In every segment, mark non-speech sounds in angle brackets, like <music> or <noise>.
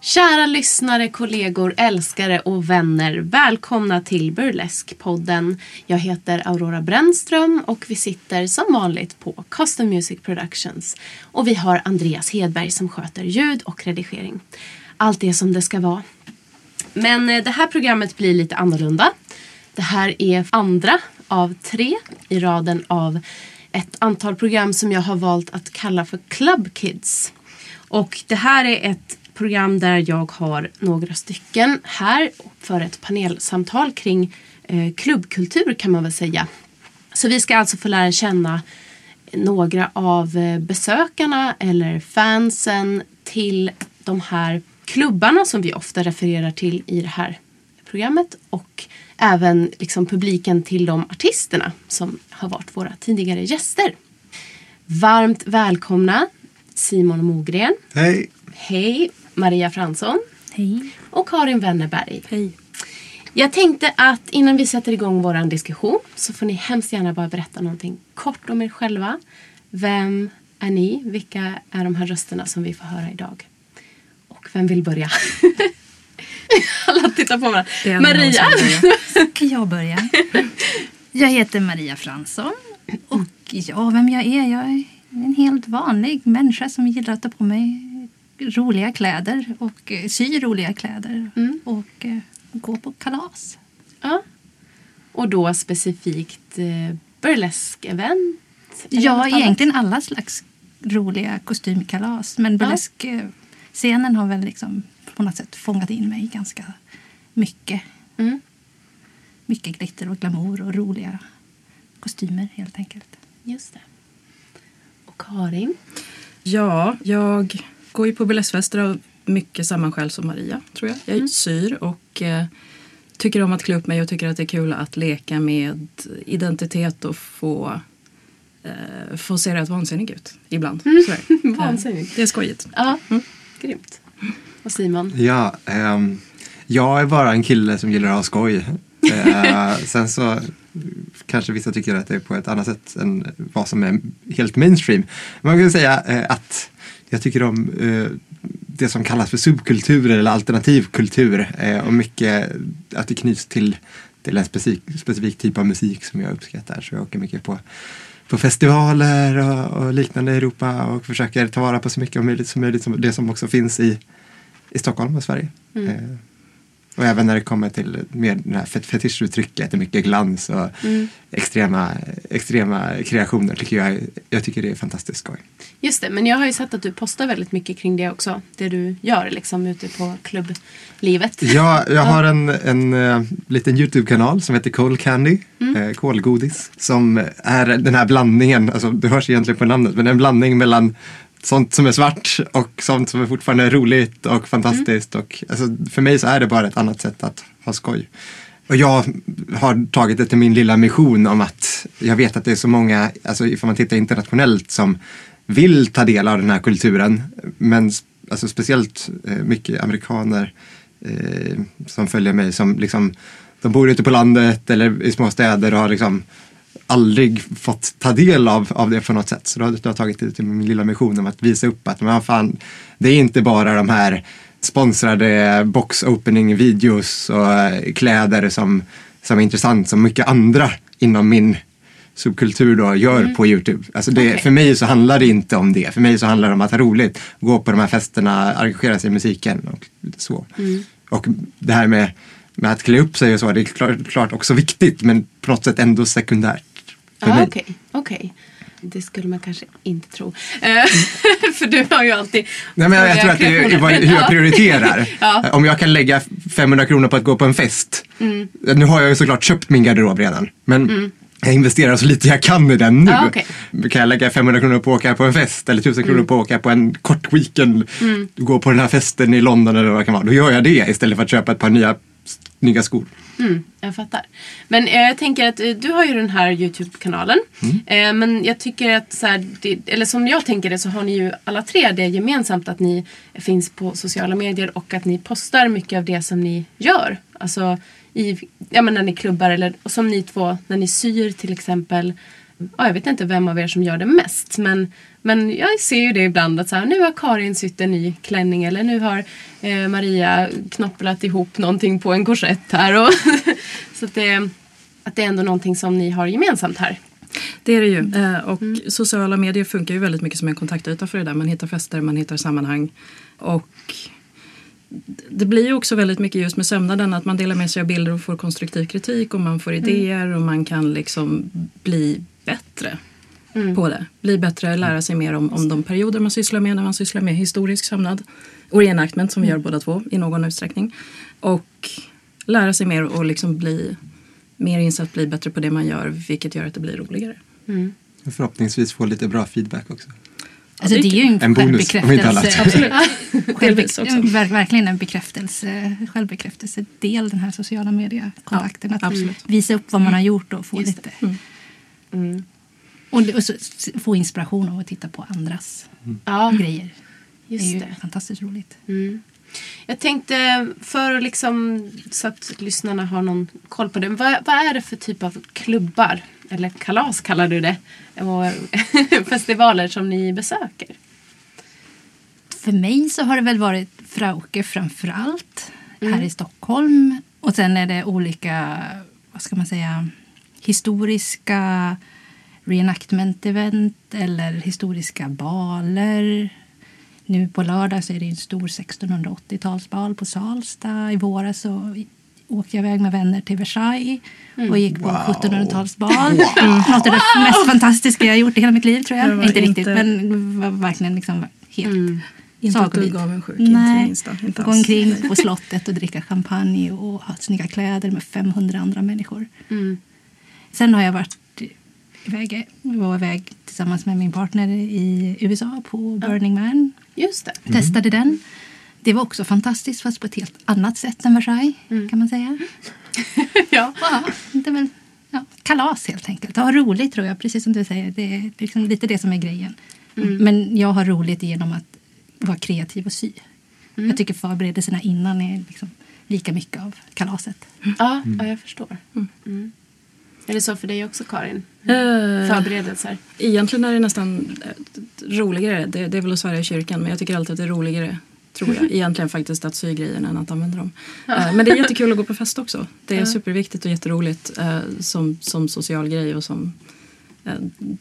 Kära lyssnare, kollegor, älskare och vänner. Välkomna till Burlesque-podden. Jag heter Aurora Brännström och vi sitter som vanligt på Custom Music Productions. Och vi har Andreas Hedberg som sköter ljud och redigering. Allt är som det ska vara. Men eh, det här programmet blir lite annorlunda. Det här är andra av tre i raden av ett antal program som jag har valt att kalla för Club Kids. Och det här är ett program där jag har några stycken här för ett panelsamtal kring eh, klubbkultur kan man väl säga. Så vi ska alltså få lära känna några av eh, besökarna eller fansen till de här klubbarna som vi ofta refererar till i det här programmet och även liksom publiken till de artisterna som har varit våra tidigare gäster. Varmt välkomna Simon Mogren. Hej! Hej Maria Fransson. Hej. Och Karin Wennerberg. Hej. Jag tänkte att innan vi sätter igång vår diskussion så får ni hemskt gärna bara berätta någonting kort om er själva. Vem är ni? Vilka är de här rösterna som vi får höra idag? Och vem vill börja? <laughs> <laughs> Alla tittar på är Maria! Kan jag börja? Jag heter Maria Fransson. Och ja, vem jag är? Jag är en helt vanlig människa som gillar att ta på mig roliga kläder och eh, sy roliga kläder. Mm. Och eh, gå på kalas. Ja. Och då specifikt eh, burlesk-event? Ja, egentligen alla slags roliga kostymkalas. Men burlesk-scenen har väl liksom på något sätt fångat in mig ganska mycket. Mm. Mycket glitter och glamour och roliga kostymer helt enkelt. Just det. Och Karin? Ja, jag går ju på burleskfester av mycket samma skäl som Maria, tror jag. Jag syr och eh, tycker om att klä upp mig och tycker att det är kul att leka med identitet och få, eh, få se rätt vansinnig ut ibland. Sådär. <laughs> Vansinnigt. Eh, Det är skojigt. Ja, grymt. Och Simon? Ja, um, jag är bara en kille som gillar att ha skoj. uh, <laughs> sen så kanske vissa tycker att det är på ett annat sätt än vad som är helt mainstream. Man kan säga uh, att jag tycker om uh, det som kallas för subkultur eller alternativ kultur och mycket att det knyts till, till en specifik, specifik typ av musik som jag uppskattar. Så jag åker mycket på på festivaler och, och liknande i Europa och försöker ta vara på så mycket som möjligt som möjligt som det som också finns i, i Stockholm och Sverige. Mm. Eh, och även när det kommer till mer det här fet- fetischuttrycket, mycket glans och Mm. extrema, extrema kreationer tycker jag, jag tycker det är fantastiskt skoj. Just det, men jag har ju sett att du postar väldigt mycket kring det också. Det du gör liksom ute på klubblivet. Ja, jag har en, en eh, liten YouTube-kanal som heter Cold Candy, eh, kolgodis. Som är den här blandningen, alltså det hörs egentligen på namnet, men en blandning mellan sånt som är svart och sånt som är fortfarande roligt och fantastiskt. Och, alltså, för mig så är det bara ett annat sätt att ha skoj. Och jag har tagit det till min lilla mission om att jag vet att det är så många, alltså ifall man tittar internationellt, som vill ta del av den här kulturen. Men alltså, speciellt eh, mycket amerikaner eh, som följer mig som liksom, de bor ute på landet eller i små städer och har liksom aldrig fått ta del av, av det på något sätt. Så då har jag tagit det till min lilla mission om att visa upp att men fan, det är inte bara de här sponsrade box opening videos och eh, kläder som, som är intressant som mycket andra inom min subkultur då gör mm. på Youtube. Alltså det, okay. För mig så handlar det inte om det. För mig så handlar det om att ha roligt, gå på de här festerna, engagera sig i musiken och så. Mm. Och det här med, med att klä upp sig och så, det är klart, klart också viktigt men på något sätt ändå sekundärt. Okej, okej. Okay, okay. Det skulle man kanske inte tro. Eh, <laughs> för du har ju alltid... Nej, men jag, jag tror att det är hur jag prioriterar. <laughs> ja. Om jag kan lägga 500 kronor på att gå på en fest. Mm. Nu har jag ju såklart köpt min garderob redan. Men mm. jag investerar så lite jag kan i den nu. Ah, okay. Kan jag lägga 500 kronor på att åka på en fest eller 1000 kronor mm. på att åka på en kort weekend. Mm. Gå på den här festen i London eller vad det kan vara. Då gör jag det istället för att köpa ett par nya snygga skor. Mm, jag fattar. Men eh, jag tänker att eh, du har ju den här Youtube-kanalen. Mm. Eh, men jag tycker att, så här, det, eller som jag tänker det så har ni ju alla tre det gemensamt att ni finns på sociala medier och att ni postar mycket av det som ni gör. Alltså i, ja, men när ni klubbar eller och som ni två när ni syr till exempel. Ja, jag vet inte vem av er som gör det mest men men jag ser ju det ibland att så här, nu har Karin sytt en ny klänning eller nu har eh, Maria knopplat ihop någonting på en korsett här. Och <laughs> så att det, att det är ändå någonting som ni har gemensamt här. Det är det ju. Eh, och mm. sociala medier funkar ju väldigt mycket som en kontaktyta för det där. Man hittar fester, man hittar sammanhang. Och det blir ju också väldigt mycket just med sömnaden att man delar med sig av bilder och får konstruktiv kritik och man får mm. idéer och man kan liksom bli bättre mm. på det. Bli bättre, lära sig mer om, om de perioder man sysslar med när man sysslar med historisk sömnad och reenactment som vi gör mm. båda två i någon utsträckning. Och lära sig mer och liksom bli mer insatt, bli bättre på det man gör vilket gör att det blir roligare. Mm. Förhoppningsvis få lite bra feedback också. Alltså det är ju en, en bonus, självbekräftelse. Absolut. <laughs> Själv, verkligen en bekräftelse, självbekräftelsedel, den här sociala mediekontakten. Ja, att absolut. visa upp vad man har gjort och få Just lite mm. Mm. Och, och få inspiration av att titta på andras mm. grejer. Just det är det. fantastiskt roligt. Mm. Jag tänkte, för liksom, så att lyssnarna har någon koll på det. Vad, vad är det för typ av klubbar, eller kalas kallar du det, och <laughs> festivaler som ni besöker? För mig så har det väl varit Frauke framför allt, mm. här i Stockholm. Och sen är det olika, vad ska man säga, historiska reenactment-event eller historiska baler. Nu på lördag så är det en stor 1680-talsbal på Salsta. I våras så åkte jag iväg med vänner till Versailles mm. och gick på wow. 1700-talsbal. Wow. Mm. Något av det mest fantastiska jag gjort i hela mitt liv tror jag. Inte, inte riktigt men var verkligen liksom helt mm. Inte att du gav en sjuk Nej, gå omkring på slottet och dricka champagne och ha snygga kläder med 500 andra människor. Mm. Sen har jag varit iväg, var iväg tillsammans med min partner i USA på Burning Man. Just det. Mm. Testade den. Det var också fantastiskt fast på ett helt annat sätt än Versailles mm. kan man säga. <laughs> ja. ja. det är väl, ja, kalas helt enkelt. Ha roligt tror jag, precis som du säger. Det är liksom lite det som är grejen. Mm. Men jag har roligt genom att vara kreativ och sy. Mm. Jag tycker förberedelserna innan är liksom lika mycket av kalaset. Ja, ja jag förstår. Mm. mm. Är det så för dig också Karin? Uh, Förberedelser? Egentligen är det nästan eh, roligare. Det, det är väl att svära i kyrkan men jag tycker alltid att det är roligare tror jag. <laughs> Egentligen faktiskt att sy grejerna än att använda dem. Ja. Uh, men det är jättekul att gå på fest också. Det är ja. superviktigt och jätteroligt som, som social grej och som,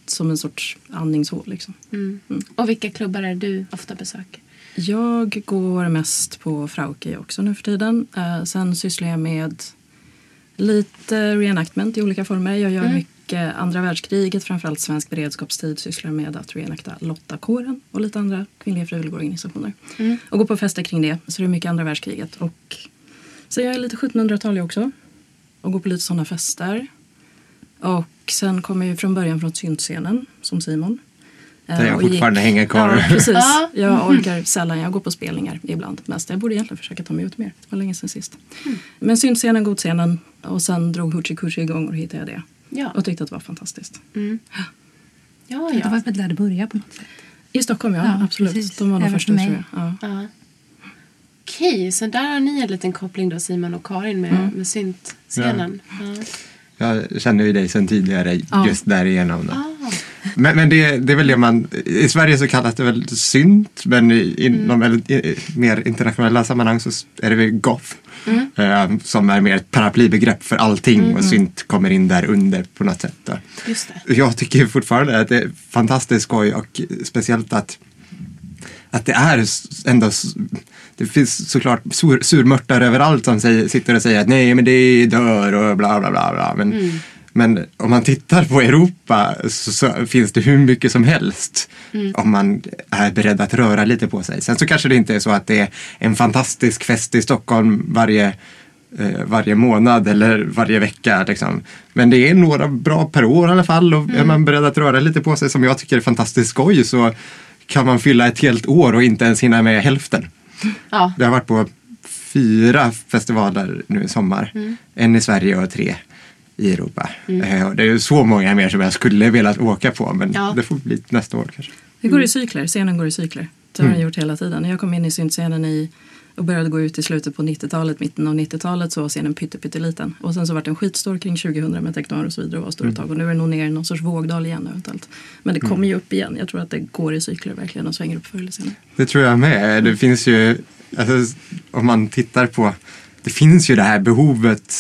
som en sorts andningshål. Liksom. Mm. Mm. Och vilka klubbar är du ofta besöker? Jag går mest på Frauke också nu för tiden. sen sysslar jag med Lite reenactment i olika former. Jag gör mm. mycket andra världskriget, framförallt svensk beredskapstid. Sysslar med att reenacta Lottakåren och lite andra kvinnliga frivilligorganisationer. Mm. Och går på fester kring det. Så det är mycket andra världskriget. Och så jag är lite 1700-tal också. Och går på lite sådana fester. Och sen kommer jag från början från syntscenen som Simon. Där jag fortfarande gick, hänger kvar. Ja, precis. Jag orkar sällan. Jag går på spelningar ibland mest. Jag borde egentligen försöka ta mig ut mer. Det var länge sedan sist. Mm. Men syntscenen, godscenen och sen drog Hoochie Coochie igång och hittade jag det. Ja. Och tyckte att det var fantastiskt. Mm. Ja, ja. Det var väl där det började på något sätt. I Stockholm, ja. Ja, absolut. precis. De var de första, för mig. tror jag. Ja. Ja. Okej, så där har ni en liten koppling då Simon och Karin med, med syntscenen. Ja. Jag känner ju dig sedan tidigare Ja. just därigenom. Då. Men, men det, det är väl det man, i Sverige så kallas det väl synt men i, inom Mm. väldigt, i, mer internationella sammanhang så är det väl goth. Mm. Eh, som är mer ett paraplybegrepp för allting och synt kommer in där under på något sätt. Då. Just det. Jag tycker fortfarande att det är fantastiskt skoj och speciellt att, att det är ändå det finns såklart sur, surmörtar överallt som säger, sitter och säger att nej men det dör och bla bla bla. bla. Men, men om man tittar på Europa så, så finns det hur mycket som helst om man är beredd att röra lite på sig. Sen så kanske det inte är så att det är en fantastisk fest i Stockholm varje eh, varje månad eller varje vecka. Liksom. Men det är några bra per år i alla fall och är man beredd att röra lite på sig som jag tycker är fantastiskt skoj så kan man fylla ett helt år och inte ens hinna med hälften. Ja. Jag har varit på fyra festivaler nu i sommar. En i Sverige och tre i Europa. Och Det är så många mer som jag skulle velat åka på men Ja. det får bli nästa år kanske. Det går i cykler, scenen går i cykler. Det har den gjort hela tiden. Jag kom in i syntscenen i och började gå ut i slutet på 90-talet, mitten av 90-talet så var scenen pytte, pytteliten. Och sen så vart den skitstor kring 2000 med Teknar och så vidare och var stor ett tag. Och nu är den nog ner i någon sorts vågdal igen eventuellt. Men det kommer ju upp igen. Jag tror att det går i cykler verkligen och svänger upp förr eller senare. Det tror jag med. Det finns ju, alltså, om man tittar på, det finns ju det här behovet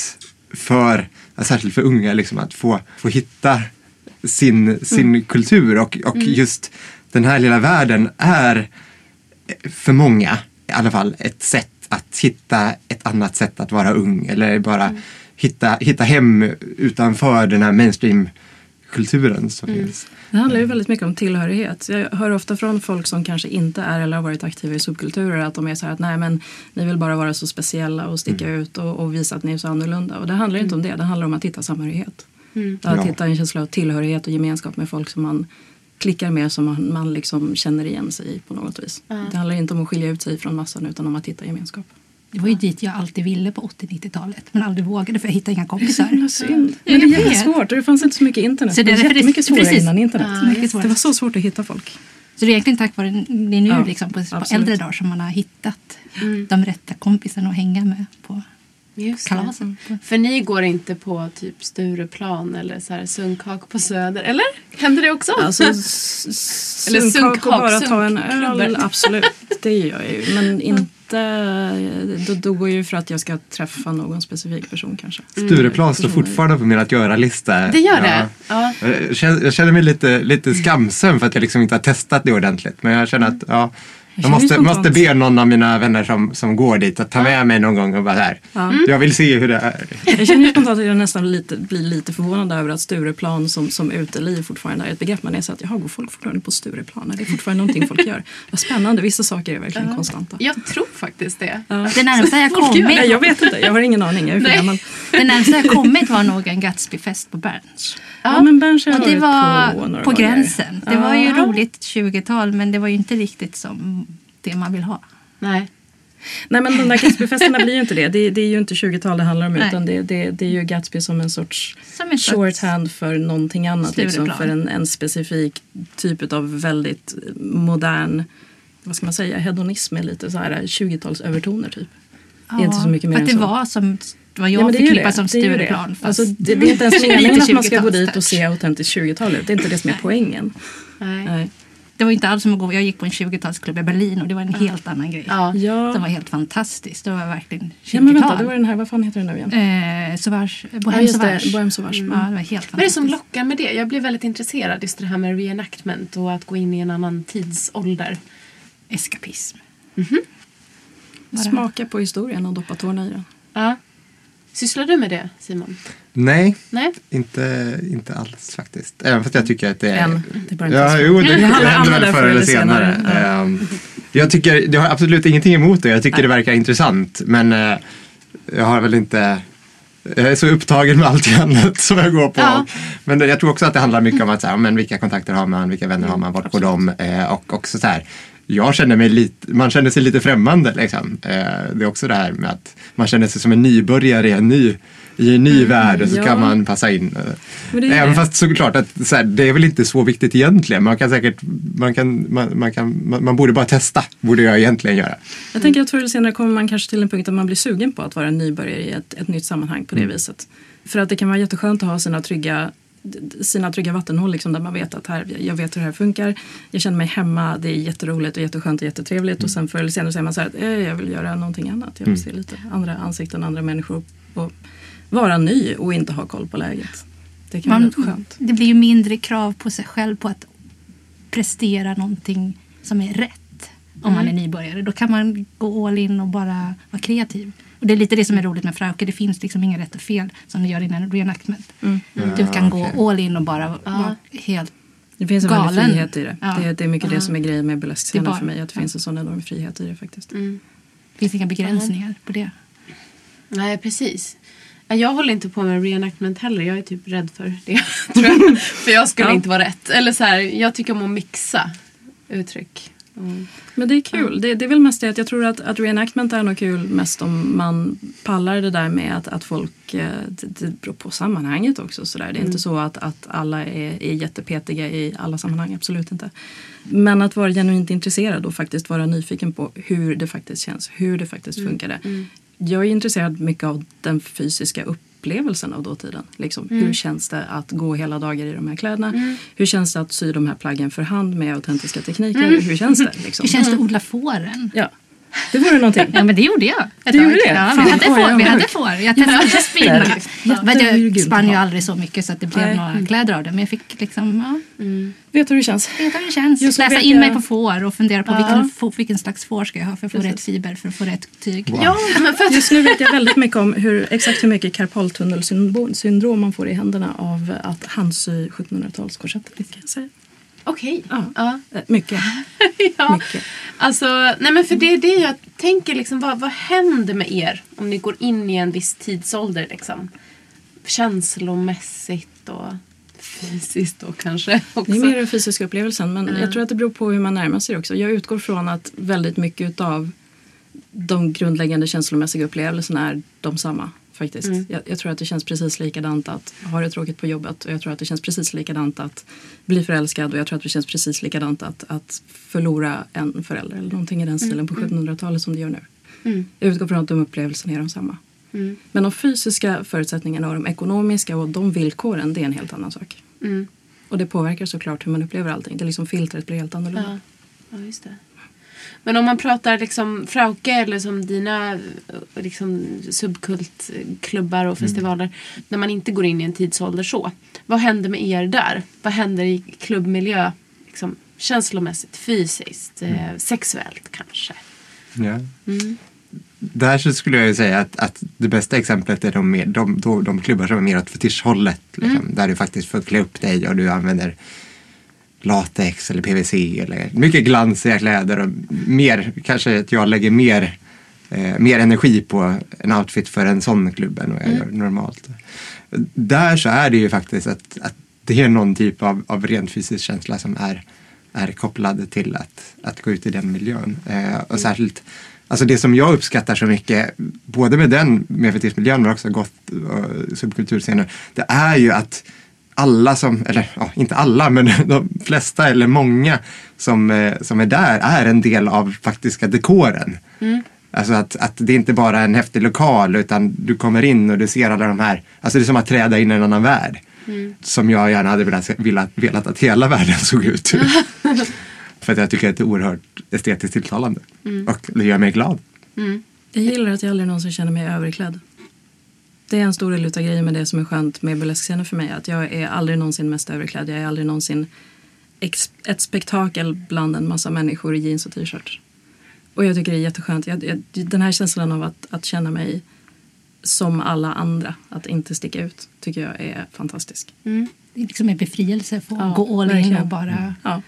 för, särskilt för unga, liksom, att få, få hitta sin, sin kultur. Och, och just den här lilla världen är för många i alla fall ett sätt att hitta ett annat sätt att vara ung. Eller bara hitta, hitta hem utanför den här mainstream-kulturen som finns. Det handlar ju väldigt mycket om tillhörighet. Jag hör ofta från folk som kanske inte är eller har varit aktiva i subkulturer att de är så här att nej men ni vill bara vara så speciella och sticka ut och, och visa att ni är så annorlunda. Och det handlar inte om det, det handlar om att hitta samhörighet. Att Ja. hitta en känsla av tillhörighet och gemenskap med folk som man klickar med som man, man liksom känner igen sig i på något vis. Det handlar inte om att skilja ut sig från massan utan om att hitta gemenskap. Det var ju dit jag alltid ville på 80-90-talet. Men aldrig vågade för jag hittade inga kompisar. synd. Ja, Men det är jättesvårt och det fanns inte så mycket internet. Så det det är var det- jättemycket svårare precis. innan internet. Ja, det var så svårt att hitta folk. Så det är egentligen tack vare det nu Ja, liksom, på, på äldre dagar som man har hittat de rätta kompisarna att hänga med på Just det. kalasen. För ni går inte på typ Stureplan eller så här sunkhak på Söder, eller? Händer det också? Alltså, <laughs> Eller sunkhak och bara ta en öl, absolut. Det gör jag ju. Men <laughs> inte... Då, då går ju för att jag ska träffa någon specifik person kanske. Stureplan står fortfarande på min att göra-lista. Det gör Ja. det? Ja. Jag känner, jag känner mig lite, lite skamsen för att jag liksom inte har testat det ordentligt. Men jag känner att ja, jag måste, måste be någon av mina vänner som, som går dit att ta med mig någon gång och bara här. Jag vill se hur det är. Jag känner ju spontant att jag nästan lite, blir lite förvånad över att Stureplan som, som uteliv fortfarande är ett begrepp. Man är så att jaha, går folk fortfarande på Stureplan? Är det fortfarande någonting folk gör? Vad spännande, vissa saker är verkligen konstanta. Jag tror faktiskt det. Det närmsta jag Nej, kommit, jag vet inte, jag har ingen aning. Jag är för Nej. det närmsta jag kommit var nog en Gatsby-fest på Berns. Ja, men Berns har Och det var på några på gånger. gränsen. Det Ja. var ju roligt 20-tal men det var ju inte riktigt som det man vill ha. Nej. Nej men de där <laughs> Gatsby-festerna blir ju inte det. det. Det är ju inte 20-tal det handlar om Nej. utan det, det, det är ju Gatsby som en sorts Som en sorts- shorthand för någonting annat. Liksom, för en, en specifik typ av väldigt modern, vad ska man säga, hedonism med lite så här 20-talsövertoner typ. Det är inte så mycket mer för än att det så. var som vad Ja, jag men det är ju förknippar det. som Det det. Stureplan. fast Alltså, det, det är inte ens <laughs> meningen att man ska gå 20-talstouch. dit och se autentiskt 20-tal ut. Det är inte det som är poängen. Nej. Nej. Det var inte alls som att gå. Jag gick på en 20-talsklubb i Berlin och det var en helt annan grej. Ja. Ja. Det var helt fantastiskt. Det var verkligen 20-tal. ja men vänta, det var den här, vad fan heter den nu igen? Eh, Sauvage, Ja, just det, Sauvage. Sauvage. Ja, det var helt Vad är det som lockar med det? Jag blir väldigt intresserad just det här med reenactment och att gå in i en annan tidsålder. Eskapism. Smaka på historien och doppa tårna i den. Ja. Sysslar du med det Simon? Nej, Nej? inte, inte alls faktiskt. Även fast jag tycker att det är... Än. Det är Ja, jo, det, <laughs> Det händer väl förr eller senare. Ehm, Jag tycker, jag har absolut ingenting emot det. Jag tycker det verkar intressant. Men eh, jag har väl inte... Jag är så upptagen med allt annat som jag går på. Ja. Men det- jag tror också att det handlar mycket om att så här, men vilka kontakter har man, vilka vänner har man, vart går de? Eh, och också så här, jag känner mig lite, man känner sig lite främmande. Liksom. Eh, det är också det här med att man känner sig som en nybörjare i en ny i en ny värld och så Ja. kan man passa in. Är Även det. fast såklart att så här, det är väl inte så viktigt egentligen. Man kan säkert, man, kan, man, man, kan, man, man borde bara testa, borde jag egentligen göra. Jag tänker att förr eller senare kommer man kanske till en punkt där man blir sugen på att vara en nybörjare i ett, ett nytt sammanhang på det viset. För att det kan vara jätteskönt att ha sina trygga sina trygga vattenhål liksom, där man vet att här, jag vet hur det här funkar. Jag känner mig hemma, det är jätteroligt och jätteskönt och jättetrevligt. Och sen förr eller senare säger man så här att eh, jag vill göra någonting annat. Jag vill se lite andra ansikten, andra människor och vara ny och inte ha koll på läget. Det kan vara Man, rätt skönt. det blir ju mindre krav på sig själv på att prestera någonting som är rätt om man är nybörjare. Då kan man gå all in och bara vara kreativ. Och det är lite det som är roligt med Frauke. Det finns liksom inga rätt och fel som det gör i en reenactment. Du kan gå all in och bara vara helt Det finns en väldig galen. frihet i det. Ja. Det, det är mycket det som är grejen med burleskscenen bara- för mig. Att det ja. finns en sån enorm frihet i det faktiskt. Mm. Det finns inga begränsningar på det. Nej, precis. Ja, Jag håller inte på med reenactment heller. Jag är typ rädd för det. <laughs> tror jag. för jag skulle Ja. inte vara rätt. Eller så här, jag tycker om att mixa uttryck. Mm. Men det är kul. Det, det är väl mest det att jag tror att, att reenactment är nog kul mest om man pallar det där med att, att folk, eh, det, det beror på sammanhanget också. Så där. Det är inte så att, att alla är, är jättepetiga i alla sammanhang, absolut inte. Men att vara genuint intresserad och faktiskt vara nyfiken på hur det faktiskt känns, hur det faktiskt funkade. Jag är intresserad mycket av den fysiska upplevelsen av dåtiden. Liksom, Hur känns det att gå hela dagar i de här kläderna? Hur känns det att sy de här plaggen för hand med autentiska tekniker? Hur känns det? Liksom? Hur känns det att odla fåren? Ja, det vore någonting. Ja men det gjorde jag. ett Du gjorde det? Ja, vi hade får. Vi hade får. Jag testade spinna. Men jag spann ju aldrig så mycket så att det blev Nej. några kläder av det. Men jag fick liksom ja, Vet du hur det känns? veta hur det känns. Just Läsa vet in jag- mig på får och fundera på Ja. vilken, få- vilken slags får ska jag ha för att få Precis. rätt fiber, för att få rätt tyg. Ja, men för att... Just nu vet jag väldigt mycket om hur, exakt hur mycket karpaltunnelsyndrom man får i händerna av att handsy 1700-talskorsetter. Okej. Ja. Ja. Eh, Mycket. <laughs> ja. mycket. Alltså, nej men för det är det jag tänker liksom, vad, vad händer med er om ni går in i en viss tidsålder liksom? Känslomässigt och fysiskt då kanske <laughs> också. Det är mer den fysiska upplevelsen men jag tror att det beror på hur man närmar sig det också. Jag utgår från att väldigt mycket av de grundläggande känslomässiga upplevelserna är de samma. Faktiskt. Jag, jag tror att det känns precis likadant att ha det tråkigt på jobbet och jag tror att det känns precis likadant att bli förälskad och jag tror att det känns precis likadant att, att förlora en förälder eller någonting i den stilen på 1700-talet som det gör nu. Mm. Jag utgår från att de upplevelserna är de samma. Mm. Men de fysiska förutsättningarna och de ekonomiska och de villkoren det är en helt annan sak. Mm. Och det påverkar såklart hur man upplever allting. Det är liksom filtret blir helt annorlunda. Ja. ja, just det. Men om man pratar liksom Frauke eller som dina liksom, subkultklubbar och festivaler. När man inte går in i en tidsålder så. Vad händer med er där? Vad händer i klubbmiljö? Liksom, känslomässigt, fysiskt, eh, sexuellt kanske? Ja. Mm. Där så skulle jag ju säga att, att det bästa exemplet är de, mer, de, de, de klubbar som är mer åt fetischhållet. Liksom, Där du faktiskt får klä upp dig och du använder latex eller PVC eller mycket glansiga kläder och mer, kanske att jag lägger mer, eh, mer energi på en outfit för en sån klubb än vad jag gör normalt. Där så är det ju faktiskt att, att det är någon typ av, av rent fysisk känsla som är, är kopplad till att, att gå ut i den miljön. Eh, och särskilt Alltså det som jag uppskattar så mycket, både med den, med fetischmiljön men också goth och subkulturscener, det är ju att alla som, eller ja, inte alla, men <laughs> de flesta eller många som, eh, som är där är en del av faktiska dekoren. Alltså att, att det är inte bara en häftig lokal utan du kommer in och du ser alla de här, alltså det är som att träda in i en annan värld. Som jag gärna hade velat, velat, velat att hela <laughs> världen såg ut. <laughs> För att jag tycker att det är oerhört estetiskt tilltalande. Och det gör mig glad. Jag gillar att jag aldrig någonsin känner mig överklädd. Det är en stor del utav grejen med det som är skönt med burleskscener för mig. Att jag är aldrig någonsin mest överklädd. Jag är aldrig någonsin ett spektakel bland en massa människor i jeans och t-shirt. Och jag tycker det är jätteskönt. Jag, jag, den här känslan av att, att känna mig som alla andra, att inte sticka ut, tycker jag är fantastisk. Det är liksom en befrielse att Ja, gå all in och bara Ja.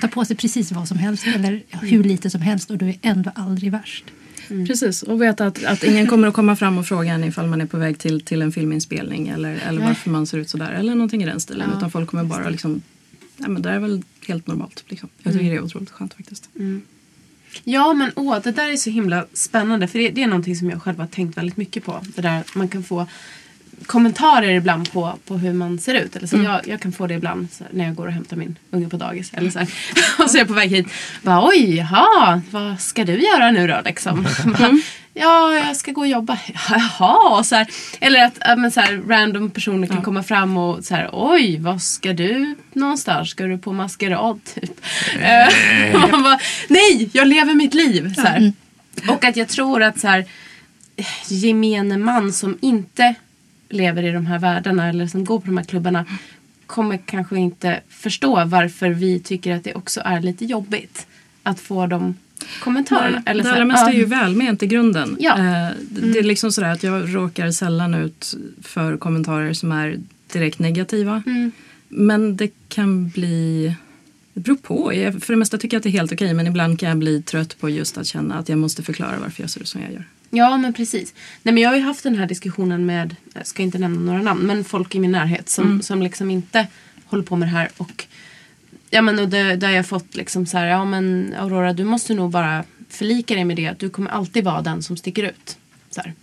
ta på sig precis vad som helst eller hur lite som helst och du är ändå aldrig värst. Precis, och veta att, att ingen kommer att komma fram och fråga en ifall man är på väg till, till en filminspelning eller, eller varför man ser ut sådär eller någonting i den stilen. Utan folk kommer bara liksom, nej men det är väl helt normalt. Liksom. Jag tycker det är otroligt skönt faktiskt. Ja, men åh, det där är så himla spännande. För det, det är någonting som jag själv har tänkt väldigt mycket på. Det där man kan få kommentarer ibland på, på hur man ser ut. Eller så jag, jag kan få det ibland här, när jag går och hämtar min unge på dagis. Eller så här. <laughs> och så är jag på väg hit. Bara, Oj, jaha, vad ska du göra nu då? Liksom. <laughs> <laughs> Bara, ja, jag ska gå och jobba. Jaha, och så här, Eller att ja, men så här, random personer kan komma fram och så här, oj, vad ska du någonstans? Ska du på maskerad typ? Eh, man bara, nej, jag lever mitt liv. Så här. Och att jag tror att så här, gemene man som inte lever i de här världarna eller som går på de här klubbarna kommer kanske inte förstå varför vi tycker att det också är lite jobbigt att få de kommentarerna. eller det allra mesta är ju välment i grunden. Ja. Eh, det- Det är liksom sådär att jag råkar sällan ut för kommentarer som är direkt negativa. Mm. Men det kan bli... Det beror på. För det mesta tycker jag att det är helt okej men ibland kan jag bli trött på just att känna att jag måste förklara varför jag ser ut som jag gör. Ja, men precis. Nej, men jag har ju haft den här diskussionen med, jag ska inte nämna några namn, men folk i min närhet som, som liksom inte håller på med det här. Och, ja, men, och där, där jag fått liksom så här, ja men Aurora du måste nog bara förlika dig med det att du kommer alltid vara den som sticker ut. Så här.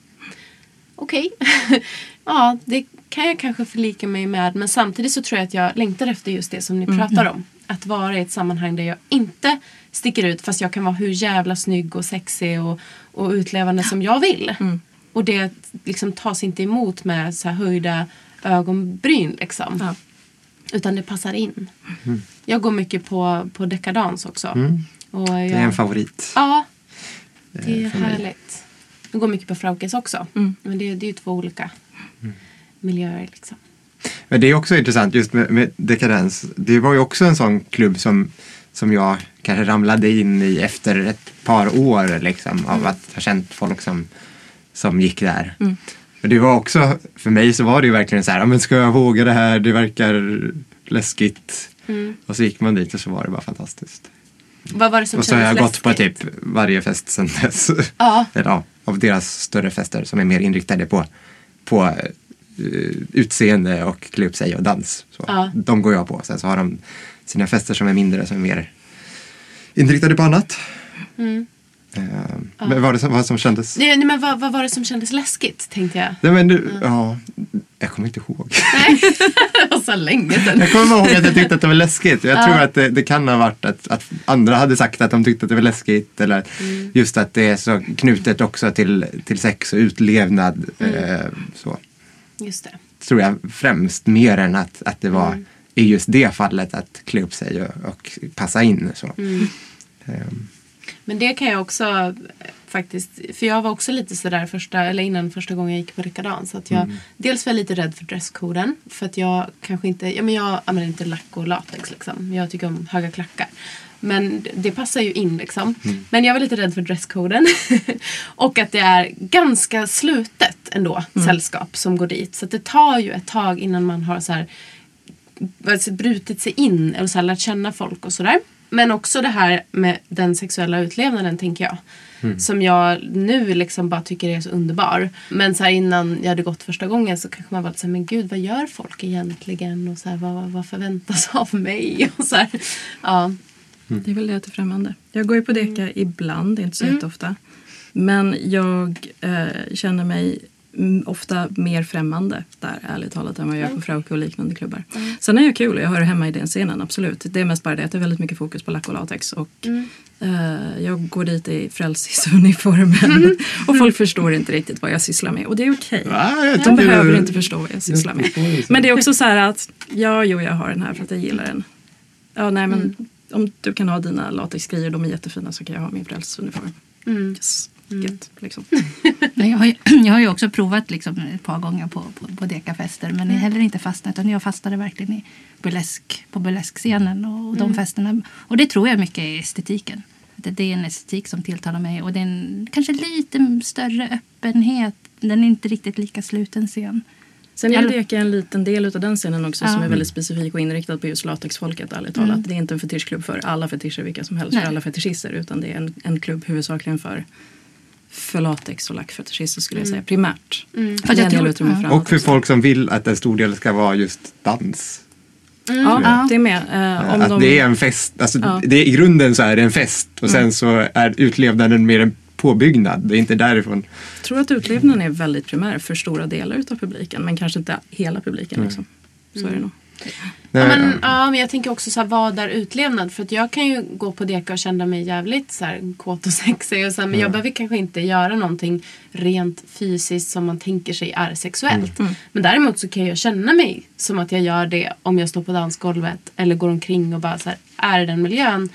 Okej, <laughs> ja det kan jag kanske förlika mig med men samtidigt så tror jag att jag längtar efter just det som ni pratar om. Att vara i ett sammanhang där jag inte sticker ut fast jag kan vara hur jävla snygg och sexig och, och utlevande som jag vill. Och det liksom tas inte emot med så här höjda ögonbryn liksom. Ja. Utan det passar in. Jag går mycket på, på dekadans också. Och jag, Det är en favorit. Ja, det är härligt. Jag går mycket på Fraukes också. Mm. Men det, det är ju två olika miljöer liksom. Men det är också intressant just med, med dekadens. Det var ju också en sån klubb som, som jag kanske ramlade in i efter ett par år liksom, av att ha känt folk som, som gick där. Men det var också, för mig så var det ju verkligen så här, "Ja, men ska jag våga det här? Det verkar läskigt. Och så gick man dit och så var det bara fantastiskt. Vad var det som och så har jag kändes gått på läskigt? typ varje fest sedan dess. Ja. <laughs> Eller, ja, av deras större fester som är mer inriktade på, på eh, utseende och klä upp sig och dans. Så. Ja. De går jag på. Sen så har de sina fester som är mindre som är mer inriktade på annat. Mm. Eh, Men vad var det som, vad som kändes? Nej, men vad, vad var det som kändes läskigt tänkte jag. Nej, men du, ja, jag kommer inte ihåg. Nej, det var så länge sedan. Jag kommer ihåg att jag tyckte att det var läskigt. Jag Ja. tror att det, det kan ha varit att, att andra hade sagt att de tyckte att det var läskigt. Eller Mm. just att det är så knutet också till, till sex och utlevnad. Mm. Eh, så. Just det. Tror jag främst mer än att, att det var Mm. I just det fallet att klä upp sig och, och passa in. Så. Mm. Ehm, Men det kan jag också eh, faktiskt, för jag var också lite sådär första, eller innan första gången jag gick på dekadans. Att jag, Dels var jag lite rädd för dresscoden. För att jag kanske inte, ja men jag använder inte lack och latex liksom. Jag tycker om höga klackar. Men det- passar ju in liksom. Men jag var lite rädd för dresscoden. <laughs> och att det är ganska slutet ändå sällskap som går dit. Så att det tar ju ett tag innan man har så här alltså, brutit sig in eller så här, lärt känna folk och sådär. Men också det här med den sexuella utlevnaden tänker jag. Som jag nu liksom bara tycker är så underbar. Men så här, innan jag hade gått första gången så kanske man var lite så här, men gud vad gör folk egentligen? Och så här, vad, vad förväntas av mig? <laughs> Och så här, ja. Det är väl det att det är främmande. Jag går ju på deka ibland, inte så jätteofta. Men jag eh, känner mig mm, ofta mer främmande där, ärligt talat, än vad jag gör på Frauke och liknande klubbar. Sen är jag kul och jag hör hemma i den scenen, absolut. Det är mest bara det att det är väldigt mycket fokus på lack och latex. Och, eh, jag går dit i frälsningsuniformen <laughs> och folk förstår inte riktigt vad jag sysslar med. Och det är okej. Jag De behöver du- inte förstå vad jag sysslar med. det så. Men det är också så här att, ja, jo, jag har den här för att jag gillar den. Ja, nej, men om du kan ha dina latexgrejer, de är jättefina, så kan jag ha min frälsningsuniform. Yes. Gött, liksom. <laughs> Jag har, ju, <clears throat> jag har ju också provat liksom ett par gånger på, på, på dekafester men mm. heller inte fastnat. Utan jag fastnade verkligen i burlesk, på burleskscenen och, och de festerna. Och det tror jag mycket är estetiken. Att det är en estetik som tilltalar mig och det är en kanske lite större öppenhet. Den är inte riktigt lika sluten scen. Sen är Deka en liten del av den scenen också Ja. som är väldigt specifik och inriktad på just latexfolket ärligt talat. Det är inte en fetischklubb för alla fetischer vilka som helst Nej. för alla fetischister utan det är en, en klubb huvudsakligen för för latex och lackfetischister skulle jag säga primärt. För att Med jag tror- utrymme ja. för Och för folk som vill att en stor del ska vara just dans. Ja, Ja. det är med. Eh, om att de, det är en fest. Alltså, Ja. det är, I grunden så är det en fest och sen så är utlevnaden mer en påbyggnad. Det är inte därifrån. Jag tror att utlevnaden är väldigt primär för stora delar av publiken men kanske inte hela publiken. Liksom. Så är det nog. Ja, men, ja, men jag tänker också så här, vad är utlevnad? För att jag kan ju gå på deka och känna mig jävligt så här, kåt och <laughs> sexig. Och så här, men jag behöver kanske inte göra någonting rent fysiskt som man tänker sig är sexuellt. Men däremot så kan jag känna mig som att jag gör det om jag står på dansgolvet eller går omkring och bara så här, är i den miljön.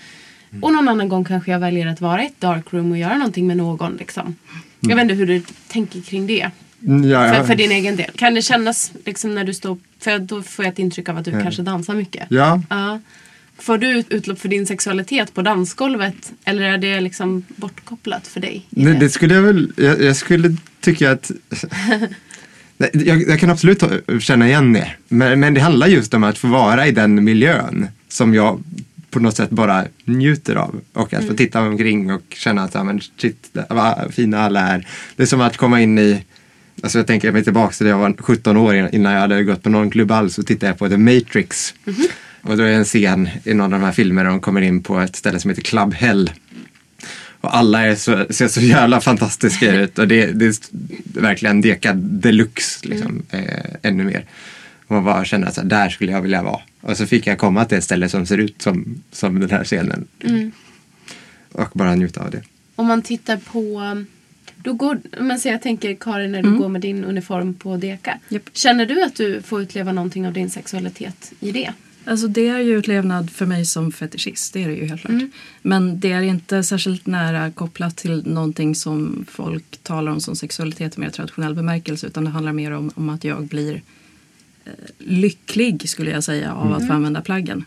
Och någon annan gång kanske jag väljer att vara i ett darkroom och göra någonting med någon. Liksom. Jag vet inte hur du tänker kring det. Mm, Ja, För, ja. för din egen del. Kan det kännas liksom när du står... För då får jag ett intryck av att du kanske dansar mycket. ja. Ja. Får du ut- utlopp för din sexualitet på dansgolvet? Eller är det liksom bortkopplat för dig? Nej, det skulle jag väl, jag, jag skulle tycka att <laughs> jag, jag kan absolut känna igen det. Men, men det handlar just om att få vara i den miljön som jag på något sätt bara njuter av. Och att få titta omkring och känna att ja, men shit, vad fina alla är. Det är som att komma in i Alltså jag tänker mig tillbaka till när jag var 17 år innan jag hade gått på någon klubb alls så tittade jag på The Matrix. Och då är det en scen i någon av de här filmerna där de kommer in på ett ställe som heter Club Hell. Och alla är så, ser så jävla fantastiska <laughs> ut och det, det är verkligen dekad deluxe liksom, eh, ännu mer. Och man bara känner att så här, där skulle jag vilja vara. Och så fick jag komma till ett ställe som ser ut som, som den här scenen. Och bara njuta av det. Om man tittar på... Då går, men så jag tänker Karin när du går med din uniform på deka. Japp. Känner du att du får utleva någonting av din sexualitet i det? Alltså det är ju utlevnad för mig som fetischist, det är det ju helt klart. Men det är inte särskilt nära kopplat till någonting som folk talar om som sexualitet i mer traditionell bemärkelse utan det handlar mer om, om att jag blir eh, lycklig skulle jag säga av att få använda plaggen.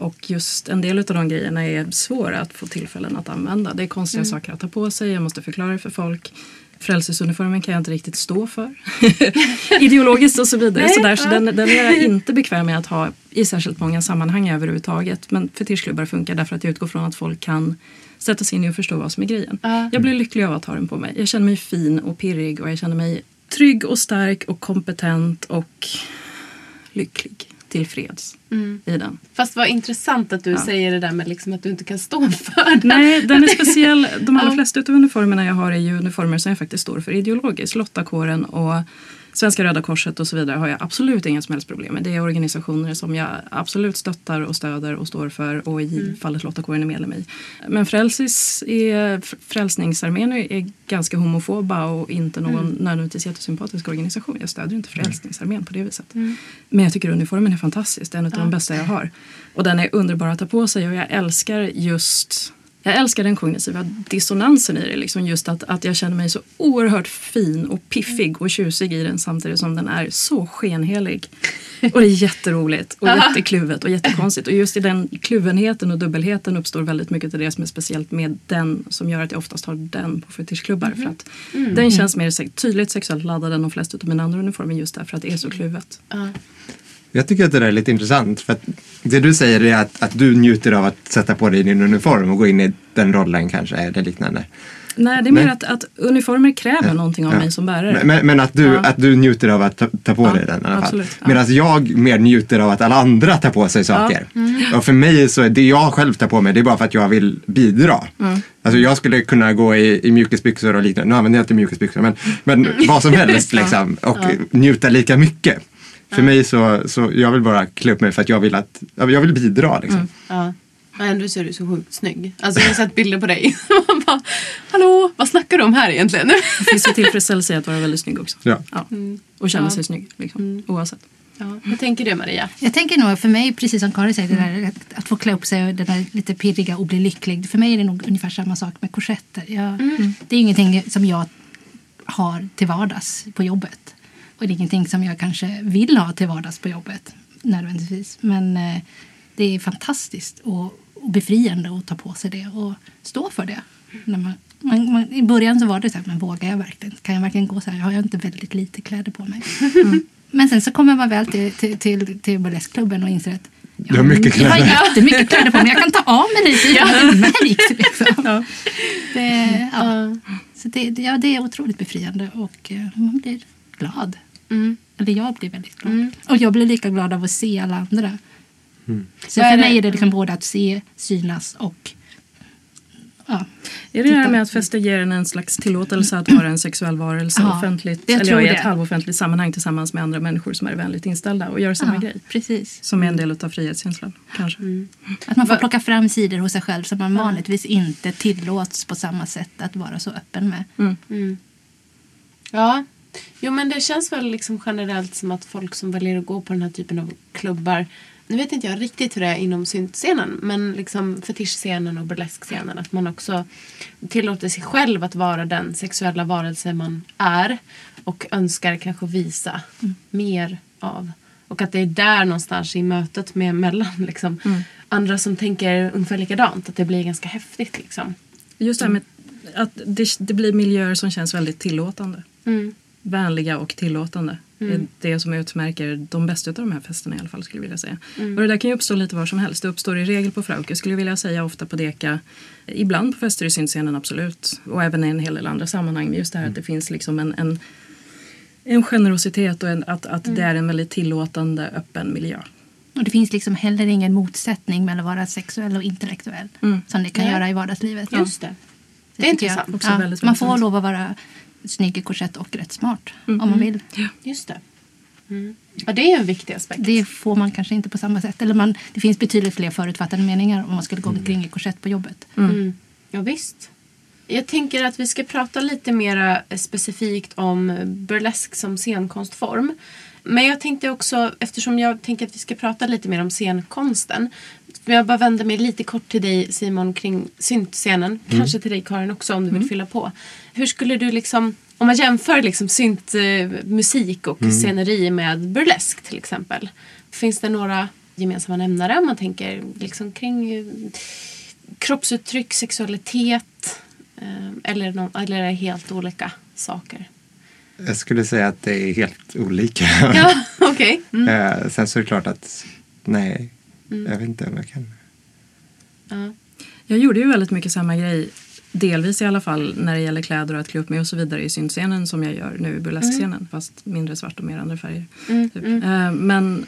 Och just en del av de grejerna är svåra att få tillfällen att använda. Det är konstiga saker att ta på sig, jag måste förklara det för folk. Frälsningsuniformen kan jag inte riktigt stå för. <laughs> Ideologiskt och så vidare. Nej, så där, så den, den är jag <laughs> inte bekväm med att ha i särskilt många sammanhang överhuvudtaget. Men fetischklubbar funkar därför att jag utgår från att folk kan sätta sig in i och förstå vad som är grejen. Ja. Jag blir lycklig av att ha den på mig. Jag känner mig fin och pirrig och jag känner mig trygg och stark och kompetent och lycklig tillfreds i den. Fast vad intressant att du Ja. säger det där med liksom att du inte kan stå <laughs> för det. Nej, den är speciell. De allra Ja. flesta av uniformerna jag har är ju uniformer som jag faktiskt står för ideologiskt. Lottakåren och Svenska Röda Korset och så vidare har jag absolut inga som helst problem med. Det är organisationer som jag absolut stöttar och stöder och står för och i fallet Lottakåren är medlem i. Men Frälsis är, Frälsningsarmén är, ganska homofoba och inte någon nödvändigtvis jättesympatisk organisation. Jag stödjer inte Frälsningsarmén på det viset. Men jag tycker uniformen är fantastisk. Det är en av de bästa jag har. Och den är underbar att ta på sig och jag älskar just jag älskar den kognitiva dissonansen i det. Liksom just att, att jag känner mig så oerhört fin och piffig och tjusig i den samtidigt som den är så skenhelig. Och det är jätteroligt och <laughs> jättekluvet och jättekonstigt. Och just i den kluvenheten och dubbelheten uppstår väldigt mycket av det som är speciellt med den som gör att jag oftast har den på fetischklubbar. För att Den känns mer tydligt sexuellt laddad än de flesta av mina andra uniformer just därför att det är så kluvet. Ja. Jag tycker att det där är lite intressant. För det du säger är att, att du njuter av att sätta på dig din uniform och gå in i den rollen kanske, eller liknande. Nej, det är mer att, att uniformer kräver någonting av Ja. mig som bärare. Men, men, att, du, Ja. att du njuter av att ta, ta på Ja, dig den i alla fall. Ja. Medan jag mer njuter av att alla andra tar på sig saker. Mm. Och för mig så är det jag själv tar på mig, det är bara för att jag vill bidra. Mm. Alltså jag skulle kunna gå i, i mjukisbyxor och liknande. Nu använder jag inte mjukisbyxor, men, men vad som <laughs> helst liksom. Och njuta lika mycket. För mig så, så jag vill bara klä upp mig för att jag vill, att, jag vill bidra. Liksom. Mm. Ja. Men ändå så är du så sjukt snygg. Alltså jag har sett bilder på dig. <laughs> Man bara, Hallå, vad snackar du om här egentligen? Det finns ju tillfredsställelse i att vara väldigt snygg också. Ja. Och känna Ja. sig snygg. Liksom, Oavsett. Ja. Vad tänker du Maria? Jag tänker nog för mig, precis som Karin säger, det där, att, att få klä upp sig och det där lite pirriga och bli lycklig. För mig är det nog ungefär samma sak med korsetter. Jag, Det är ingenting som jag har till vardags på jobbet. Och det är ingenting som jag kanske vill ha till vardags på jobbet nödvändigtvis. Men eh, det är fantastiskt och, och befriande att ta på sig det och stå för det. När man, man, man, I början så var det så här, men vågar jag verkligen? Kan jag verkligen gå så här? Jag har jag inte väldigt lite kläder på mig. <laughs> Men sen så kommer man väl till, till, till, till burleskklubben och inser att Du har mycket Jag har kläder. jättemycket kläder på mig. Jag kan ta av mig lite det märks. Liksom. Det, ja. Så det, det- ja, det är otroligt befriande och eh, man blir glad. Mm. Eller jag blir väldigt glad. Och jag blir lika glad av att se alla andra. Så Vad är för mig är det liksom både att se, synas och... Ja. Är det det här med att fester ger en en slags tillåtelse att vara en sexuell varelse Ja, offentligt, eller ja, i ett det. halvoffentligt sammanhang tillsammans med andra människor som är vänligt inställda och gör samma Ja, grej? Precis. Som är en del av frihetskänslan, kanske. Att man får plocka fram sidor hos sig själv som man vanligtvis inte tillåts på samma sätt att vara så öppen med. Mm. Ja, jo men det känns väl liksom generellt som att folk som väljer att gå på den här typen av klubbar nu vet inte jag riktigt hur det är inom syntscenen men liksom fetischscenen och burleskscenen att man också tillåter sig själv att vara den sexuella varelse man är och önskar kanske visa mer av. Och att det är där någonstans i mötet med mellan liksom, andra som tänker ungefär likadant att det blir ganska häftigt liksom. Just det här med att det, det blir miljöer som känns väldigt tillåtande. Mm. Vänliga och tillåtande. Det är det som utmärker de bästa av de här festerna i alla fall skulle jag vilja säga. Och det där kan ju uppstå lite var som helst. Det uppstår i regel på Frauke skulle jag vilja säga, ofta på Deka. Ibland på fester i syntscenen absolut. Och även i en hel del andra sammanhang. Men just det här att det finns liksom en, en, en generositet och en, att, att det är en väldigt tillåtande öppen miljö. Och det finns liksom heller ingen motsättning mellan att vara sexuell och intellektuell. Mm. Som det kan Nej. göra i vardagslivet. Just det. Det är intressant. Också Ja, man får lov att vara snygg i korsett och rätt smart. Om man vill. Just det. Mm. Ja, det är en viktig aspekt. Det får man kanske inte på samma sätt. Eller man, det finns betydligt fler förutfattade meningar om man skulle gå omkring i korsett på jobbet. Mm. Ja, visst. Jag tänker att vi ska prata lite mer specifikt om burlesk som scenkonstform. Men jag tänkte också, eftersom jag tänker att vi ska prata lite mer om scenkonsten. Jag bara vänder mig lite kort till dig Simon kring syntscenen. Kanske till dig Karin också om du vill fylla på. Hur skulle du liksom, om man jämför liksom syntmusik och sceneri med burlesk till exempel. Finns det några gemensamma nämnare om man tänker liksom kring eh, kroppsuttryck, sexualitet eh, eller, någon, eller är det helt olika saker? Jag skulle säga att det är helt olika. <laughs> Ja, okej. Mm. Eh, Sen så är det klart att, nej, jag vet inte om jag kan. Ja. Jag gjorde ju väldigt mycket samma grej, delvis i alla fall, när det gäller kläder och att klä upp mig och så vidare i syntscenen som jag gör nu i burleskscenen. Fast mindre svart och mer andra färger. Mm, Typ. mm. Eh, Men,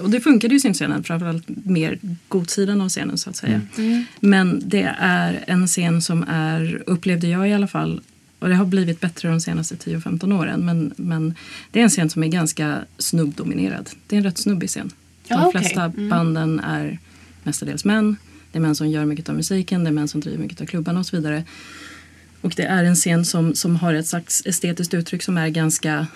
och det funkade ju i syntscenen, framförallt mer godsidan av scenen så att säga. Mm. Men det är en scen som är, upplevde jag i alla fall, och det har blivit bättre de senaste 10-15 åren, men, men det är en scen som är ganska snubbdominerad. Det är en rätt snubbig scen. De Ja, flesta Mm. banden är mestadels män. Det är män som gör mycket av musiken, det är män som driver mycket av klubbarna och så vidare. Och det är en scen som, som har ett slags estetiskt uttryck som är ganska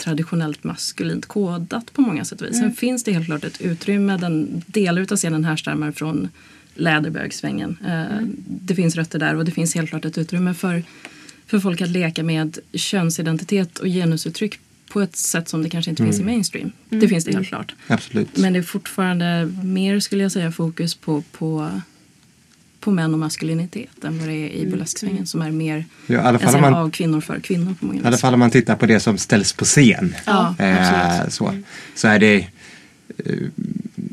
traditionellt maskulint kodat på många sätt och vis. Sen finns det helt klart ett utrymme, den delar av scenen härstammar från läderbögsvängen. Eh, Det finns rötter där och det finns helt klart ett utrymme för, för folk att leka med könsidentitet och genusuttryck på ett sätt som det kanske inte finns i mainstream. Det finns det helt klart. Absolut. Men det är fortfarande mer skulle jag säga fokus på, på, på män och maskulinitet än vad det är i burlesksvängen som är mer Ja, en man- av kvinnor för kvinnor på många I alla fall om man tittar på det som ställs på scen. Ja, Eh, så, så är det eh,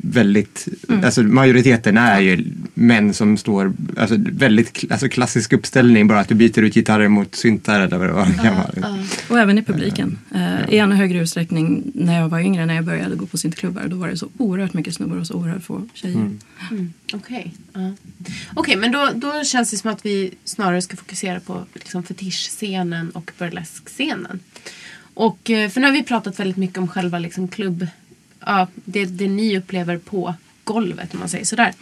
väldigt, Mm. alltså majoriteten är ju män som står, alltså väldigt alltså klassisk uppställning bara att du byter ut gitarrer mot syntar eller vad det var. kan vara. Och även i publiken. Eh, I ännu högre utsträckning när jag var yngre, när jag började gå på syntklubbar. Då var det så oerhört mycket snubbar och så oerhört få tjejer. Mm. Okej, ja. Okej, men då, då känns det som att vi snarare ska fokusera på liksom fetischscenen och burleskscenen. Och, eh, för nu har vi pratat väldigt mycket om själva liksom klubb, ja, det, det ni upplever på golvet om man säger sådär.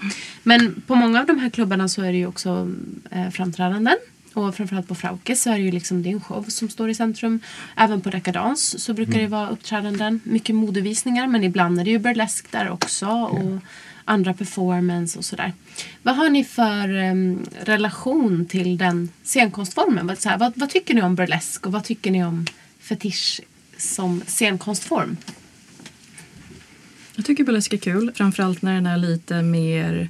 Men på många av de här klubbarna så är det ju också eh, framträdanden. Och framförallt på Frauke så är det ju liksom, det är en show som står i centrum. Även på Decadence så brukar det vara uppträdanden. Mycket modevisningar men ibland är det ju burlesk där också. Och andra performance och sådär. Vad har ni för em, relation till den scenkonstformen? Vad, här, vad, vad tycker ni om burlesk och vad tycker ni om fetisch som scenkonstform? Jag tycker burlesk är kul. Framförallt när den är lite mer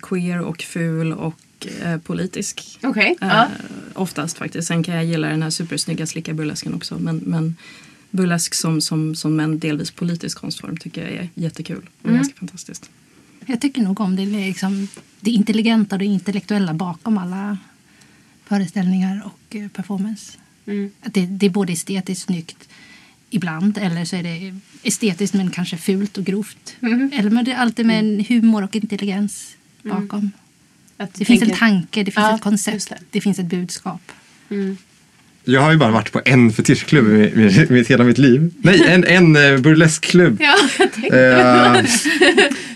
queer och ful och eh, politisk. Okej. Eh, ja. Oftast faktiskt. Sen kan jag gilla den här supersnygga slicka burlesken också. Men, men burlesk som, som, som en delvis politisk konstform tycker jag är jättekul och Mm. ganska fantastiskt. Jag tycker nog om det, liksom, det intelligenta och det intellektuella bakom alla föreställningar och eh, performance. Mm. Att det, det är både estetiskt snyggt ibland eller så är det estetiskt men kanske fult och grovt. Mhm. Eller men det är alltid med en humor och intelligens bakom. Att du Det finns en tänker- tanke, det finns Ja, ett koncept, det. det. finns ett budskap. Mm. Jag har ju bara varit på en fetischklubb i i- i hela mitt liv. Nej, en, en eh, burleskklubb. Ja, jag. Eh,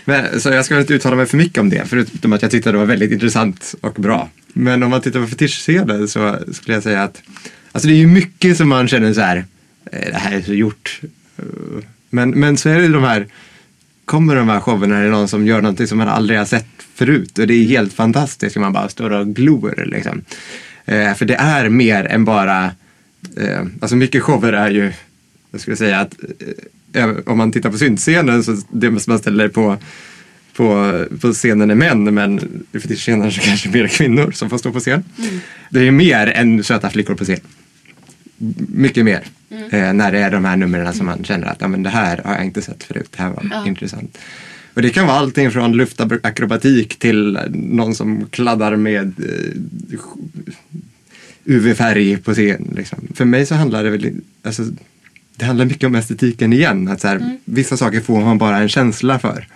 men, så jag ska väl inte uttala mig för mycket om det, förutom att jag tyckte det var väldigt intressant och bra. Men om man tittar på fetischscenen så skulle jag säga att alltså det är ju mycket som man känner så här, det här är så gjort. Eh, Men, men så är det de här, kommer de här showerna när det är någon som gör någonting som man aldrig har sett förut och det är helt fantastiskt man bara står och glor liksom. Eh, för det är mer än bara, eh, alltså mycket shower är ju, jag skulle säga att eh, om man tittar på syntscenen så det måste man ställer på på, på scenen är män men i fetischscenen så kanske mer kvinnor som får stå på scen. Det är mer än söta flickor på scen. Mycket mer. Eh, när det är de här numren som man känner att ja, men det här har jag inte sett förut. Det här var Ja. intressant. Och det kan vara allting från luftakrobatik till någon som kladdar med eh, UV-färg på scen. Liksom. För mig så handlar det väl alltså, det handlar mycket om estetiken igen. Att så här, Vissa saker får man bara en känsla för.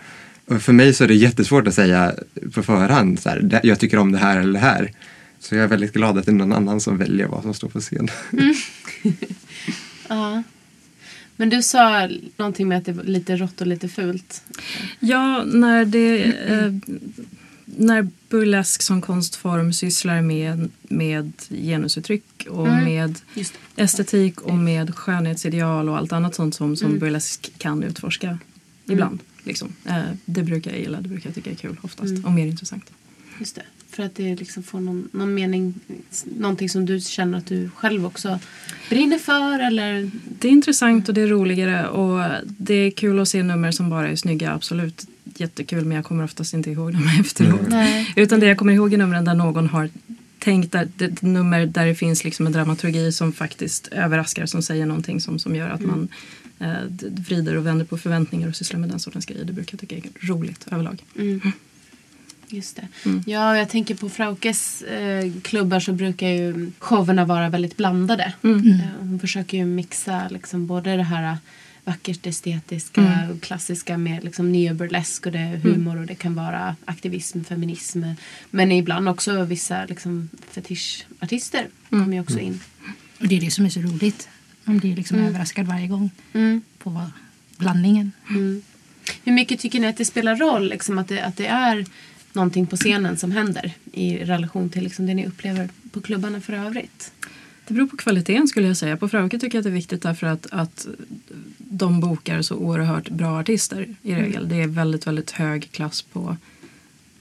Och för mig så är det jättesvårt att säga på förhand, så här, "Det- jag tycker om det här eller det här. Så jag är väldigt glad att det är någon annan som väljer vad som står på scen. <laughs> Ja. Men du sa någonting med att det var lite rått och lite fult. Ja, när det... Eh, när burlesk som konstform sysslar med, med genusuttryck och Mm. med estetik och med skönhetsideal och allt annat sånt som, som Mm. burlesk kan utforska ibland. Liksom. Eh, det brukar jag gilla, det brukar jag tycka är kul oftast Mm. och mer intressant. Just det. För att det liksom får någon, någon mening, någonting som du känner att du själv också brinner för eller? Det är intressant och det är roligare och det är kul att se nummer som bara är snygga, absolut jättekul men jag kommer oftast inte ihåg dem <laughs> efteråt. Nej. Utan det jag kommer ihåg är numren där någon har tänkt, där, det, nummer där det finns liksom en dramaturgi som faktiskt överraskar, som säger någonting som, som gör att man eh, vrider och vänder på förväntningar och sysslar med den sortens grejer. Det brukar jag tycka är roligt överlag. Mm. Just det. Mm. Ja, jag tänker på Fraukes eh, klubbar så brukar ju showerna vara väldigt blandade. Mm. Eh, hon försöker ju mixa liksom både det här vackert estetiska Mm. och klassiska med liksom neoburlesk och det är humor och det kan vara aktivism, feminism. Men ibland också vissa liksom fetischartister Mm. kommer ju också in. Och det är det som är så roligt. Man blir liksom Mm. överraskad varje gång Mm. på blandningen. Mm. Hur mycket tycker ni att det spelar roll liksom, att, det, att det är någonting på scenen som händer i relation till liksom, det ni upplever på klubbarna för övrigt? Det beror på kvaliteten skulle jag säga. På Frauke tycker jag att det är viktigt därför att, att de bokar så oerhört bra artister i regel. Det är väldigt, väldigt hög klass på,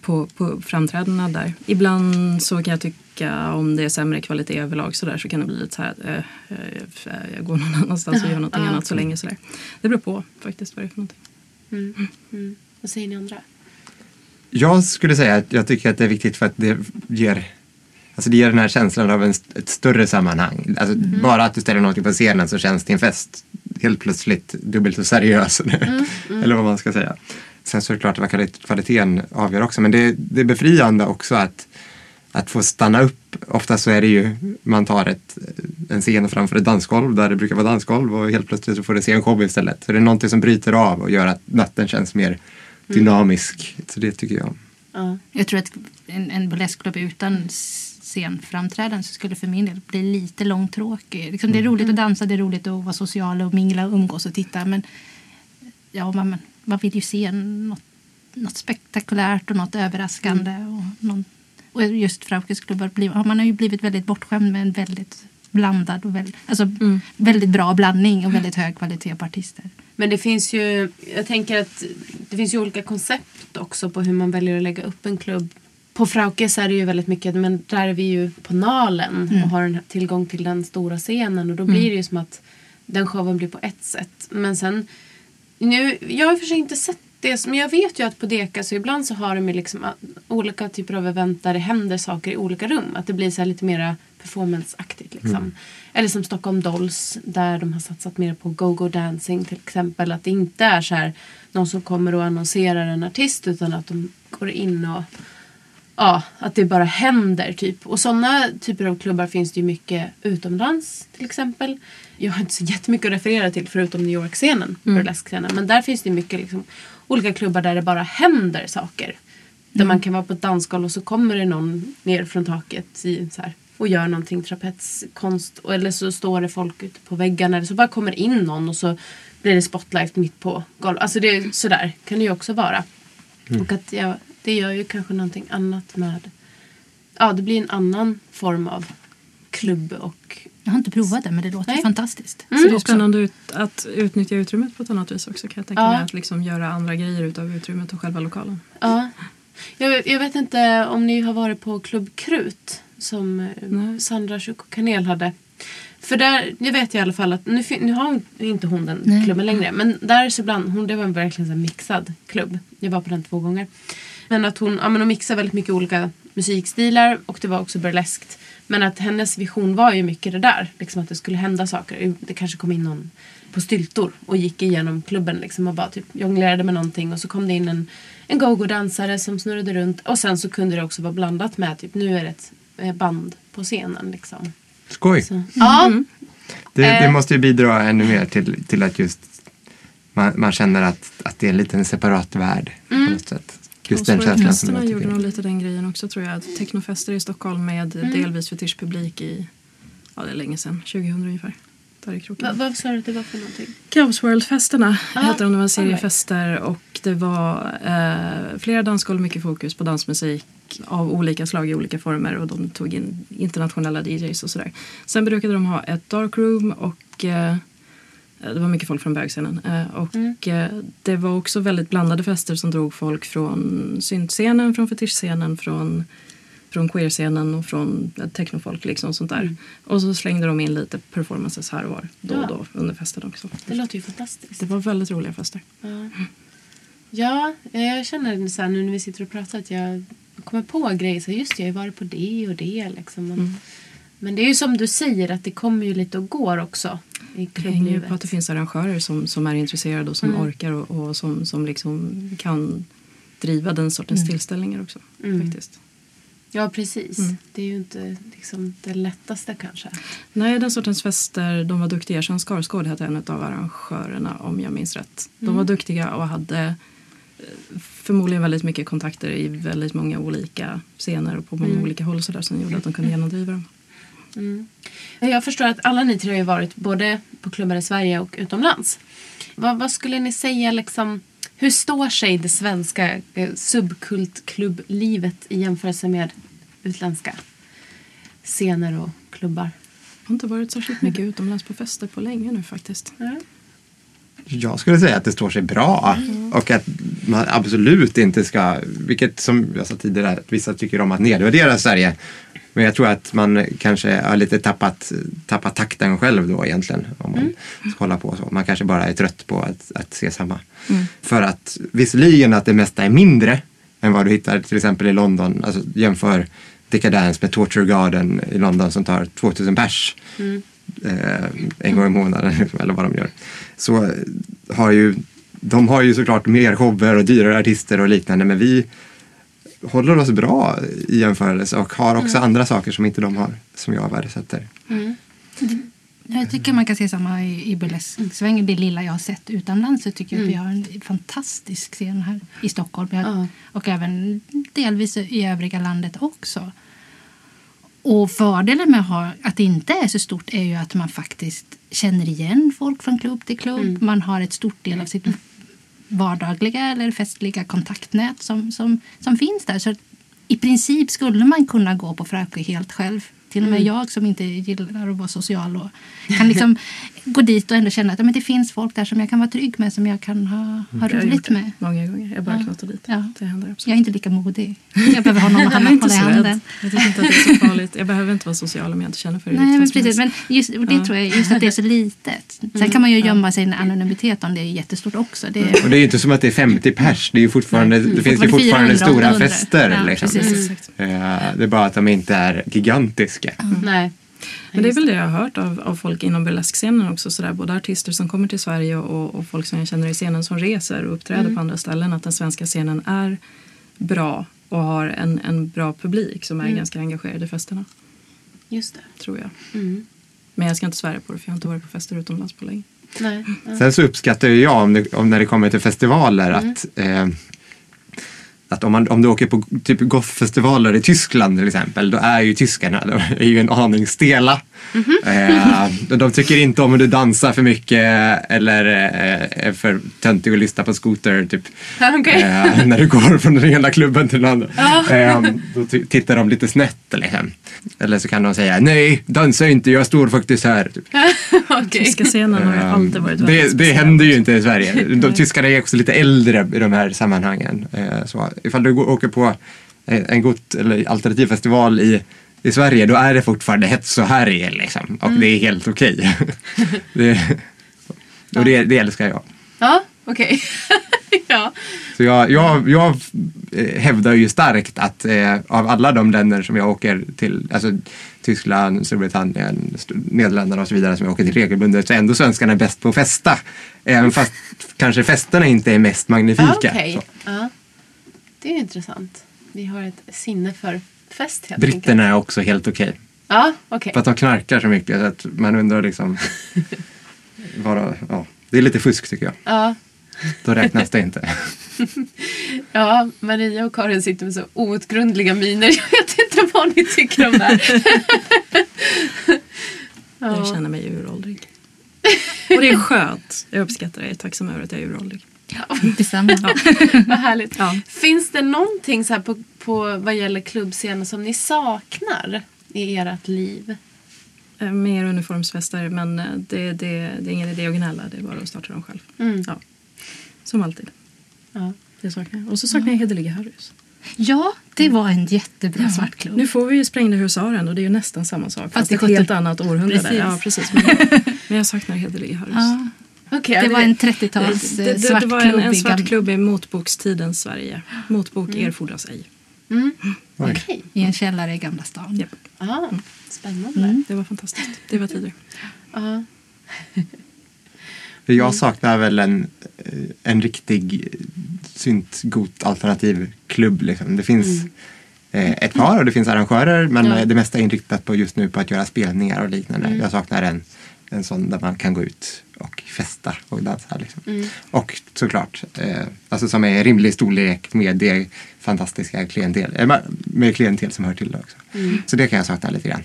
på, på framträdandena där. Ibland så kan jag tycka om det är sämre kvalitet överlag så, där, så kan det bli lite så här, eh, eh, jag går någon annanstans och gör <laughs> någonting Ja. annat så länge. Så där. Det beror på faktiskt vad det är för någonting. Mm. Mm. Vad säger ni andra? Jag skulle säga att jag tycker att det är viktigt för att det ger Alltså det ger den här känslan av en, ett större sammanhang. Alltså Bara att du ställer någonting på scenen så känns din fest helt plötsligt dubbelt så seriös. <laughs> Eller vad man ska säga. Sen så är det klart att kvalit- kvaliteten avgör också. Men det, det är befriande också att, att få stanna upp. Ofta så är det ju, man tar ett, en scen framför ett dansgolv där det brukar vara dansgolv och helt plötsligt så får du se en show istället. Så det är någonting som bryter av och gör att natten känns mer dynamisk. Så det tycker jag. Ja. Jag tror att en, en burleskklubb utan scenframträdanden så skulle för min del bli lite långtråkig. Liksom det är roligt att dansa, det är roligt att vara social och mingla och umgås och titta. Men ja, man, man vill ju se något, något spektakulärt och något överraskande. Och, någon, och just Fraukes klubbar, blir, ja, man har ju blivit väldigt bortskämd med en väldigt blandad och väldigt, alltså, väldigt bra blandning och väldigt hög kvalitet på artister. Men det finns ju, jag tänker att det finns ju olika koncept också på hur man väljer att lägga upp en klubb. På Fraukes är det ju väldigt mycket, men där är vi ju på Nalen och har en tillgång till den stora scenen och då blir det ju som att den showen blir på ett sätt. Men sen, nu, jag har i och för sig inte sett det, men jag vet ju att på Deka så ibland så har de liksom olika typer av event där det händer saker i olika rum. Att det blir så lite mera performanceaktigt liksom. Eller som Stockholm Dolls där de har satsat mer på go-go dancing till exempel. Att det inte är så här någon som kommer och annonserar en artist utan att de går in och Ja, att det bara händer typ. Och sådana typer av klubbar finns det ju mycket utomlands till exempel. Jag har inte så jättemycket att referera till förutom New York-scenen, burlesque-scenen. Men där finns det mycket liksom, olika klubbar där det bara händer saker. Där man kan vara på ett dansgolv och så kommer det någon ner från taket i, så här, och gör någonting trapetskonst. Eller så står det folk ute på väggarna. Eller så bara kommer in någon och så blir det spotlight mitt på golvet. Alltså det är sådär kan det ju också vara. Och att jag, det gör ju kanske någonting annat med... Ja, det blir en annan form av klubb och... Jag har inte provat det men det låter Nej. fantastiskt. Så det är spännande ut, att utnyttja utrymmet på ett annat vis också kan jag tänka Ja. mig. Att liksom göra andra grejer utav utrymmet och själva lokalen. Ja. Jag, vet- jag vet inte om ni har varit på Klubb Krut som eh, Nej. Sandra Kanel hade. För där, jag vet i alla fall att nu, nu har hon- inte hon den Nej. klubben längre. Men där så ibland, hon, det var en verkligen så här mixad klubb. Jag var på den två gånger. Men att hon, ja, men hon mixade väldigt mycket olika musikstilar och det var också burleskt. Men att hennes vision var ju mycket det där. Liksom att det skulle hända saker. Det kanske kom in någon på styltor och gick igenom klubben liksom och bara typ jonglerade med någonting. Och så kom det in en, en go-go-dansare som snurrade runt. Och sen så kunde det också vara blandat med typ nu är det ett eh, band på scenen. Liksom. Skoj! Så, ja, Det, det Eh. måste ju bidra ännu mer till, till att just man, man känner att, att det är en liten separat värld på något sätt. Just den känslan som jag gjorde nog lite den grejen också tror jag. Technofester i Stockholm med delvis fetischpublik i, ja det är länge sedan, 2000 ungefär. Där i kroken. Va, vad sa du att det var för någonting? Chaos World-festerna Ah, heter de. Det var en serie right. fester och det var eh, flera dansgolv, mycket fokus på dansmusik av olika slag i olika former och de tog in internationella DJs och sådär. Sen brukade de ha ett darkroom och eh, det var mycket folk från bögscenen. Eh, och Mm. eh, det var också väldigt blandade fester som drog folk från syntscenen, från fetischscenen, från från queerscenen och från eh, technofolk liksom sånt där. Och så slängde de in lite performances här och var då och Ja. då under festen också. Det låter ju fantastiskt. Det var väldigt roliga fester. Ja, ja eh, jag känner så här, nu när vi sitter och pratar att jag kommer på grejer. Så just jag har varit på det och det. Liksom. Men, Mm. men det är ju som du säger att det kommer ju lite och går också i Det hänger ju på att det finns arrangörer som, som är intresserade och som Mm. orkar och, och som, som liksom kan driva den sortens tillställningar också. Mm. Faktiskt. Ja, precis. Mm. Det är ju inte liksom, det lättaste kanske. Nej, den sortens fester, de var duktiga. Jean Skarsgård hette en av arrangörerna om jag minns rätt. De Mm. var duktiga och hade eh, förmodligen väldigt mycket kontakter i väldigt många olika scener och på många Mm. olika håll så där, som gjorde att de kunde genomdriva dem. Mm. Jag förstår att alla ni tre har varit både på klubbar i Sverige och utomlands. Vad, vad skulle ni säga liksom, hur står sig det svenska eh, subkultklublivet i jämförelse med utländska scener och klubbar? Jag har inte varit särskilt mycket utomlands på fester på länge nu faktiskt. Jag skulle säga att det står sig bra och att man absolut inte ska, vilket som jag sa tidigare, att vissa tycker om att nedvärdera Sverige. Men jag tror att man kanske har lite tappat, tappat takten själv då egentligen. Om man ska hålla på så. Man kanske bara är trött på att, att se samma. För att visserligen att det mesta är mindre än vad du hittar till exempel i London. Alltså jämför Decadence med Torture Garden i London som tar 2000 pers eh, en gång i månaden <laughs> eller vad de gör. Så har ju de har ju såklart mer shower och dyrare artister och liknande men vi håller oss bra i jämförelse och har också andra saker som inte de har som jag värdesätter. Jag tycker man kan se samma i, i burlesksvängen. Det lilla jag har sett utomlands så tycker jag att vi har en fantastisk scen här i Stockholm. Vi har- Ja. Och även delvis i övriga landet också. Och fördelen med att, ha, att det inte är så stort är ju att man faktiskt känner igen folk från klubb till klubb. Man har ett stort del av sitt vardagliga eller festliga kontaktnät som, som, som finns där. Så i princip skulle man kunna gå på Fröke helt själv. Till och med jag som inte gillar att vara social och kan liksom <laughs> gå dit och ändå känna att ja, men det finns folk där som jag kan vara trygg med, som jag kan ha, ha har gjort roligt det med. många gånger. Jag bara Ja. knatar dit. Ja. Det händer absolut. Jag är inte lika modig. Jag behöver ha någon <laughs> att är hålla i handen. Jag tycker inte att det är så farligt. Jag behöver inte vara social om jag inte känner för det. Nej, men precis. Men just, och det Ja. tror jag, just att det är så litet. Sen kan man ju gömma sin anonymitet om det är jättestort också. Det, Och det är ju inte som att det är 50 pers, det, är ju fortfarande, det finns ju Fortfarande fortfarande 400, stora 800. fester. Ja, liksom. Eh, Det är bara att de inte är gigantiska. Nej. Men det är väl det jag har hört av, av folk inom burleskscenen också. Sådär, både artister som kommer till Sverige och, och folk som jag känner i scenen som reser och uppträder på andra ställen. Att den svenska scenen är bra och har en, en bra publik som är ganska engagerad i festerna. Just det. Tror jag. Mm. Men jag ska inte svära på det för jag har inte varit på fester utomlands på länge. Nej. Sen så uppskattar jag om, det, om när det kommer till festivaler att eh, att om, man, om du åker på typ gothfestivaler i Tyskland till exempel, då är ju tyskarna de är ju en aning stela eh, de tycker inte om om du dansar för mycket eller eh, är för töntig att lyssna på skoter. Typ, <laughs> Okej. eh, när du går från den ena klubben till den andra. Eh, då ty- tittar de lite snett. Liksom. Eller så kan de säga nej, dansa inte, jag står faktiskt här. Typ. <laughs> Okej. Tyska scenen har ju Ehm, alltid varit det, väldigt det händer ju inte i Sverige. <laughs> De tyskarna är också lite äldre i de här sammanhangen. Eh, Så ifall du går- åker på eh, en god eller alternativfestival i, i Sverige då är det fortfarande hets och härj liksom. Och det är helt okej. <laughs> det, och det, det älskar jag. Ja, okej. <laughs> ja. Så jag, jag, jag eh, hävdar ju starkt att eh, av alla de länder som jag åker till, alltså Tyskland, Storbritannien, St- Nederländerna och så vidare som jag åker till regelbundet så är ändå svenskarna bäst på att festa. Även fast kanske festerna inte är mest magnifika. Okej. Så. Ja. Det är intressant. Vi har ett sinne för fest helt enkelt. Britterna är också helt okej. Ja, okej. För att de knarkar så mycket så att man undrar liksom. <laughs> Bara, ja, det är lite fusk tycker jag. Ja. Då räknas det inte. <laughs> ja, Maria och Karin sitter med så outgrundliga miner. <laughs> Jag vet inte vad ni tycker om det här. Jag ja. känner mig uråldrig. Och det är skönt. Jag uppskattar det. Jag är tacksam över att jag är uråldrig. Detsamma. Vad härligt. Ja. Finns det någonting så här på, på vad gäller klubbscenen som ni saknar i ert liv? Eh, Mer uniformsfester men eh, det, det, det är ingen idé att gnälla. Det är bara att starta dem själv. Mm. Ja. Som alltid. Ja. Det saknar jag. Och så saknar jag hederliga Harrys. Ja, det var en jättebra svartklubb. Nu får vi ju Sprängde husaren och det är ju nästan samma sak. Fast Fast i ett 70 helt annat århundrade. Precis. Ja, precis. Men, <laughs> men jag saknar hederliga Harrys. Ja, Okej, ja, det var en 30-tals Det, det, eh, det svartklubb. var en, en i svart gam- klubb i motbokstidens Sverige. Motbok erfordras ej. Mm. Okej. I en källare i Gamla stan. Japp. Ja, spännande. Det var fantastiskt. Det var tider. Ja. <laughs> För jag saknar väl en, eh, en riktig syntgot alternativ klubb. Liksom. Det finns eh, ett par och det finns arrangörer men Ja. eh, det mesta är inriktat på just nu på att göra spelningar och liknande. Jag saknar en, en sån där man kan gå ut och festa och dansa. Liksom. Och såklart, eh, alltså som är rimlig storlek med det fantastiska klientel, eh, med klientel som hör till det också. Så det kan jag sakna lite grann.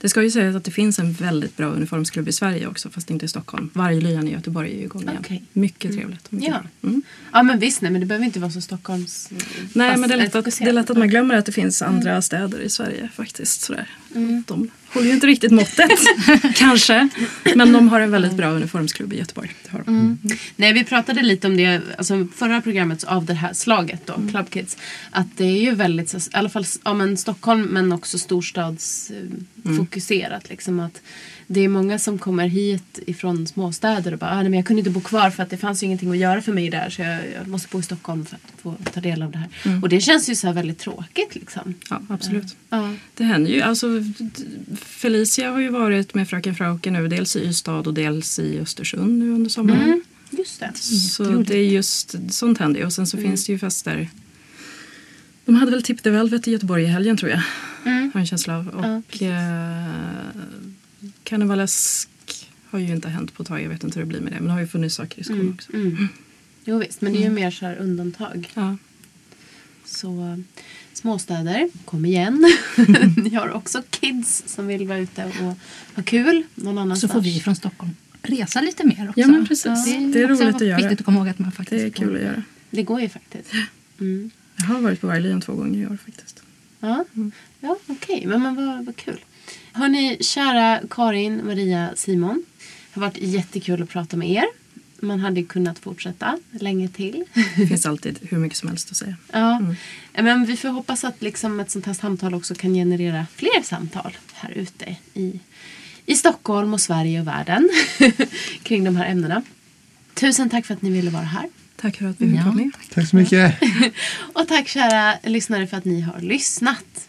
Det ska ju sägas att det finns en väldigt bra uniformsklubb i Sverige också fast inte i Stockholm. Varglyan i Göteborg är ju igång igen. Okej. Mycket trevligt. Mycket Ja. Mm. ja, men visst. Nej, men det behöver inte vara så Stockholms... Nej men det är, lätt att, det är lätt att man glömmer att det finns andra städer i Sverige faktiskt. Sådär. Mm. De håller ju inte riktigt måttet <laughs> kanske. Men de har en väldigt bra uniformsklubb i Göteborg. De. Mm. Nej, vi pratade lite om det alltså förra programmet av det här slaget då, Club Kids. Att det är ju väldigt, i alla fall ja, men Stockholm men också storstadsfokuserat. Liksom, att det är många som kommer hit ifrån småstäder och bara ah, nej, men jag kunde inte bo kvar för att det fanns ju ingenting att göra för mig där så jag, jag måste bo i Stockholm för att få ta del av det här. Och det känns ju så här väldigt tråkigt liksom. Ja, absolut. Ja. Det händer ju. Alltså, Felicia har ju varit med Fröken Frauke nu. Dels i Ystad och dels i Östersund nu under sommaren. Mm. Just det. Så det är just sånt händer ju. Och sen så finns det ju fester. De hade väl Tip the Velvet i Göteborg i helgen tror jag. Mm. Har en känsla av. Ja, Och eh, Karnevalesk har ju inte hänt på ett tag. Jag vet inte hur det blir med det. Men det har ju funnits saker i skolan Mm. också. Mm. Jo visst, men det är ju mer så här undantag. Ja. Så småstäder, kom igen. <laughs> Ni har också kids som vill vara ute och ha kul någon Så annanstans. får vi från Stockholm resa lite mer också. Ja, men precis. Det är också roligt att göra. viktigt att komma ihåg att man faktiskt Det är kul att göra. Det går ju faktiskt. Mm. Jag har varit på Varglyan två gånger i år faktiskt. Ja, ja okej. Men, men vad, vad kul. Hörni, kära Karin, Maria, Simon. Det har varit jättekul att prata med er. Man hade kunnat fortsätta länge till. Det finns alltid hur mycket som helst att säga. Ja, men vi får hoppas att liksom ett sånt här samtal också kan generera fler samtal här ute i, i Stockholm och Sverige och världen <laughs> kring de här ämnena. Tusen tack för att ni ville vara här. Tack för att vi fick Ja. vara med. Tack så mycket. <laughs> Och tack kära lyssnare för att ni har lyssnat.